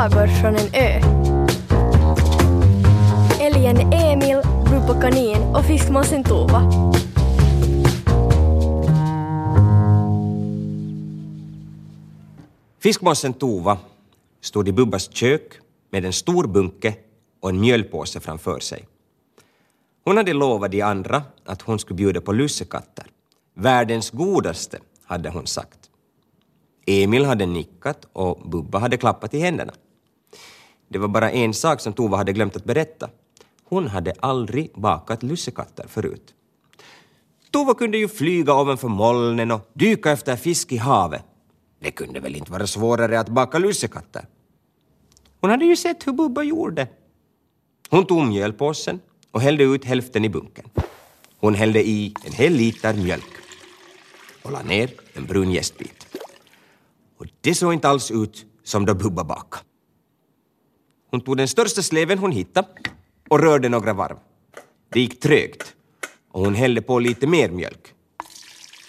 sagor från en ö. Älgen Emil, Rupa Kanin och fiskmåsen Tova. Fiskmåsen Tova stod i Bubbas kök med en stor bunke och en mjölpåse framför sig. Hon hade lovat de andra att hon skulle bjuda på lussekatter. Världens godaste, hade hon sagt. Emil hade nickat och Bubba hade klappat i händerna. Det var bara en sak som Tova hade glömt att berätta. Hon hade aldrig bakat lussekatter förut. Tova kunde ju flyga ovanför molnen och dyka efter fisk i havet. Det kunde väl inte vara svårare att baka lussekatter? Hon hade ju sett hur Bubba gjorde. Hon tog mjölpåsen och hällde ut hälften i bunken. Hon hällde i en hel liter mjölk och la ner en brun jästbit. Och det såg inte alls ut som då Bubba bakade. Hon tog den största sleven hon hittade och rörde några varv. Det gick trögt och hon hällde på lite mer mjölk.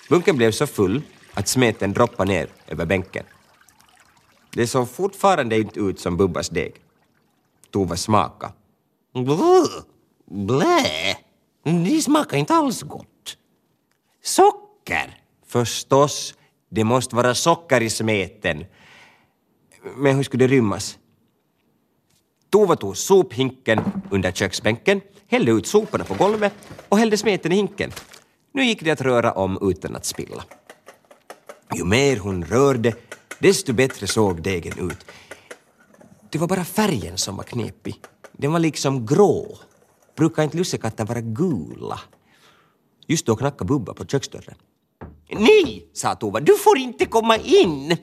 Bunken blev så full att smeten droppade ner över bänken. Det såg fortfarande inte ut som Bubbas deg. Tova smaka. Blä! Det smakar inte alls gott. Socker! Förstås, det måste vara socker i smeten. Men hur skulle det rymmas? Tova tog sophinken under köksbänken, hällde ut soporna på golvet och hällde smeten i hinken. Nu gick det att röra om utan att spilla. Ju mer hon rörde, desto bättre såg degen ut. Det var bara färgen som var knepig. Den var liksom grå. Brukar inte lussekatter vara gula? Just då knackade Bubba på köksdörren. Nej, sa Tova, du får inte komma in.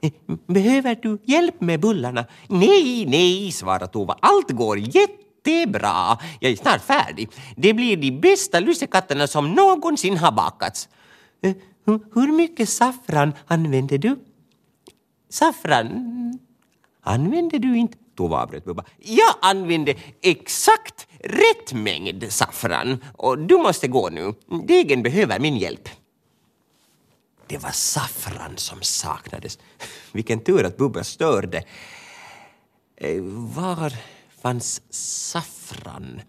Eh, behöver du hjälp med bullarna? Nej, nej, svarade Tova. Allt går jättebra. Jag är snart färdig. Det blir de bästa lussekatterna som någonsin har bakats. Eh, hur mycket saffran använder du? Saffran använder du inte? Tova avbröt Bubba. Jag använde exakt rätt mängd saffran och du måste gå nu. Degen behöver min hjälp. Det var saffran som saknades. Vilken tur att Bubba störde. Eh, var fanns saffran?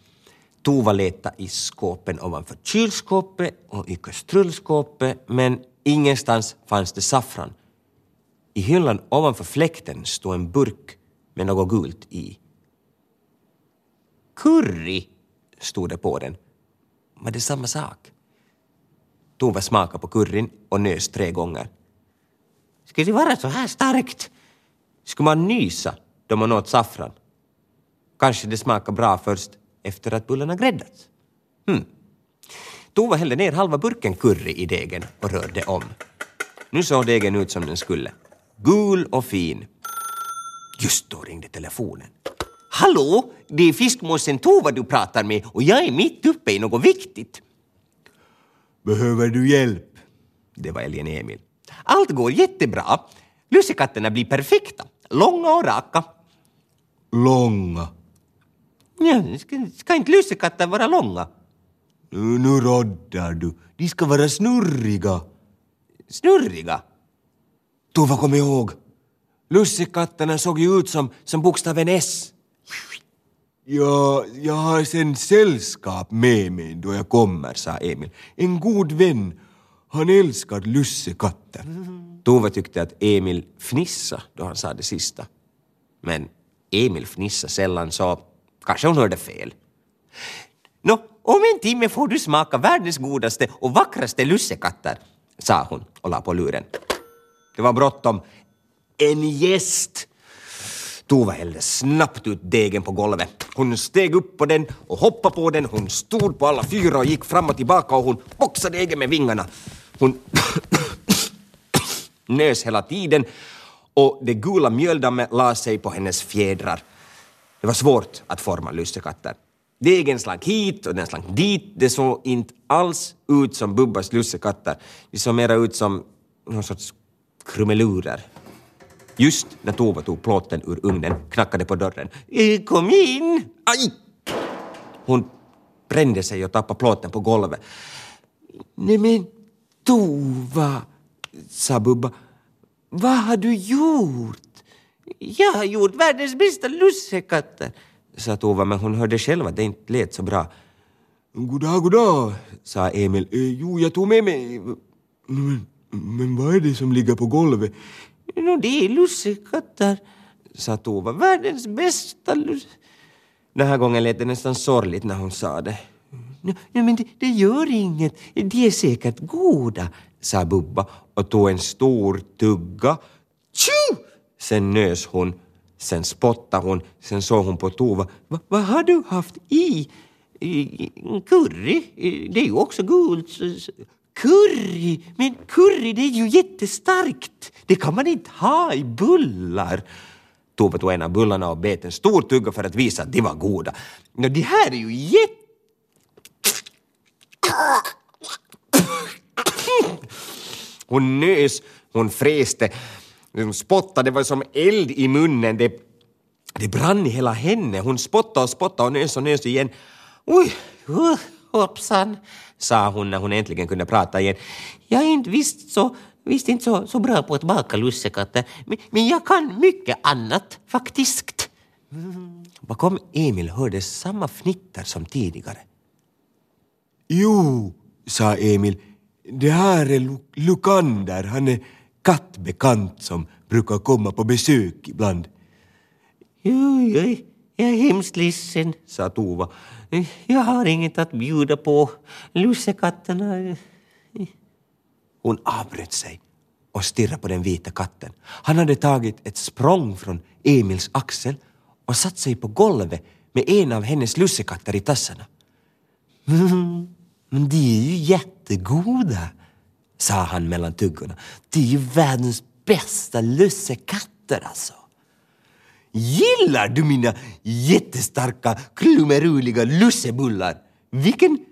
Tova letade i skåpen ovanför kylskåpet och i kastrullskåpet men ingenstans fanns det saffran. I hyllan ovanför fläkten stod en burk med något gult i. Curry, stod det på den. Var det samma sak? Tova smakade på curryn och nös tre gånger. Ska det vara så här starkt? Skulle man nysa då man åt saffran? Kanske det smakar bra först efter att bullarna gräddats? Hmm. Tova hällde ner halva burken curry i degen och rörde om. Nu såg degen ut som den skulle. Gul och fin. Just då ringde telefonen. Hallå, det är fiskmåsen Tova du pratar med och jag är mitt uppe i något viktigt. Behöver du hjälp? Det var älgen Emil. Allt går jättebra. Lussekatterna blir perfekta. Långa och raka. Långa? Ja, ska, ska inte lussekatter vara långa? Nu, nu roddar du. De ska vara snurriga. Snurriga? Tova, kom ihåg. Lussekatterna såg ju ut som, som bokstaven S. Ja, jag har sen sällskap med mig då jag kommer, sa Emil. En god vän. Han älskar lussekatter. Tove tyckte att Emil fnissa då han sa det sista. Men Emil fnissade sällan så kanske hon hörde fel. Nå, om en timme får du smaka världens godaste och vackraste lussekatter, sa hon och la på luren. Det var bråttom. En gäst! Tova hällde snabbt ut degen på golvet. Hon steg upp på den och hoppade på den. Hon stod på alla fyra och gick fram och tillbaka och hon boxade degen med vingarna. Hon nös hela tiden och det gula mjöldammet la sig på hennes fjädrar. Det var svårt att forma lussekatter. Degen slank hit och den slank dit. Det såg inte alls ut som Bubbas lussekatter. Det såg mera ut som någon sorts krumelurer. Just när Tova tog plåten ur ugnen knackade på dörren. Eh, kom in! Aj! Hon brände sig och tappade plåten på golvet. Nej men Tova, sa Bubba. Vad har du gjort? Jag har gjort världens bästa lussekatter, sa Tova, men hon hörde själv att det inte lät så bra. Goddag, goddag, sa Emil. Eh, jo, jag tog med mig... Men, men vad är det som ligger på golvet? No, det är lussekatter, sa Tova. Världens bästa luss... Den här gången lät det nästan sorgligt när hon sa det. No, no, men det, det gör inget. De är säkert goda, sa Bubba och tog en stor tugga. Tju! Sen nös hon, sen spottade hon, sen såg hon på Tova. Va, vad har du haft i? I- Curry? Det är ju också gult. Curry? Men curry det är ju jättestarkt. Det kan man inte ha i bullar. Tove tog en av bullarna och bet en stor tugga för att visa att de var goda. Nå, de här är ju jätte... Hon nös, hon fräste, hon spottade, det var som eld i munnen. Det, det brann i hela henne. Hon spottade och spottade och nös och nös igen. Oj, uh, hoppsan, sa hon när hon äntligen kunde prata igen. Jag är inte visst så, visst inte så, så bra på att baka lussekatter, men, men jag kan mycket annat faktiskt. Mm. Bakom Emil hördes samma fnitter som tidigare. Jo, sa Emil. Det här är Lu- Lukander. Han är kattbekant som brukar komma på besök ibland. Jo, jag, jag är hemskt ledsen, sa Tova. Jag har inget att bjuda på. Lussekatterna... Hon avbröt sig och stirrade på den vita katten. Han hade tagit ett språng från Emils axel och satt sig på golvet med en av hennes lussekatter i tassarna. Mm, men de är ju jättegoda, sa han mellan tuggorna. De är ju världens bästa lussekatter alltså. Gillar du mina jättestarka, klumeruliga lussebullar? Vilken,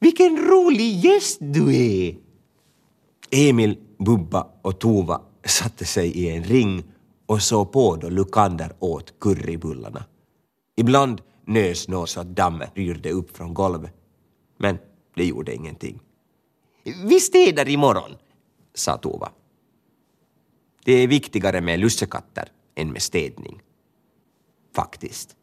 vilken rolig gäst du är! Emil, Bubba och Tova satte sig i en ring och såg på då Lukander åt currybullarna. Ibland nös något så att dammet ryrde upp från golvet. Men det gjorde ingenting. Vi städar imorgon, sa Tova. Det är viktigare med lussekatter än med städning. Faktiskt.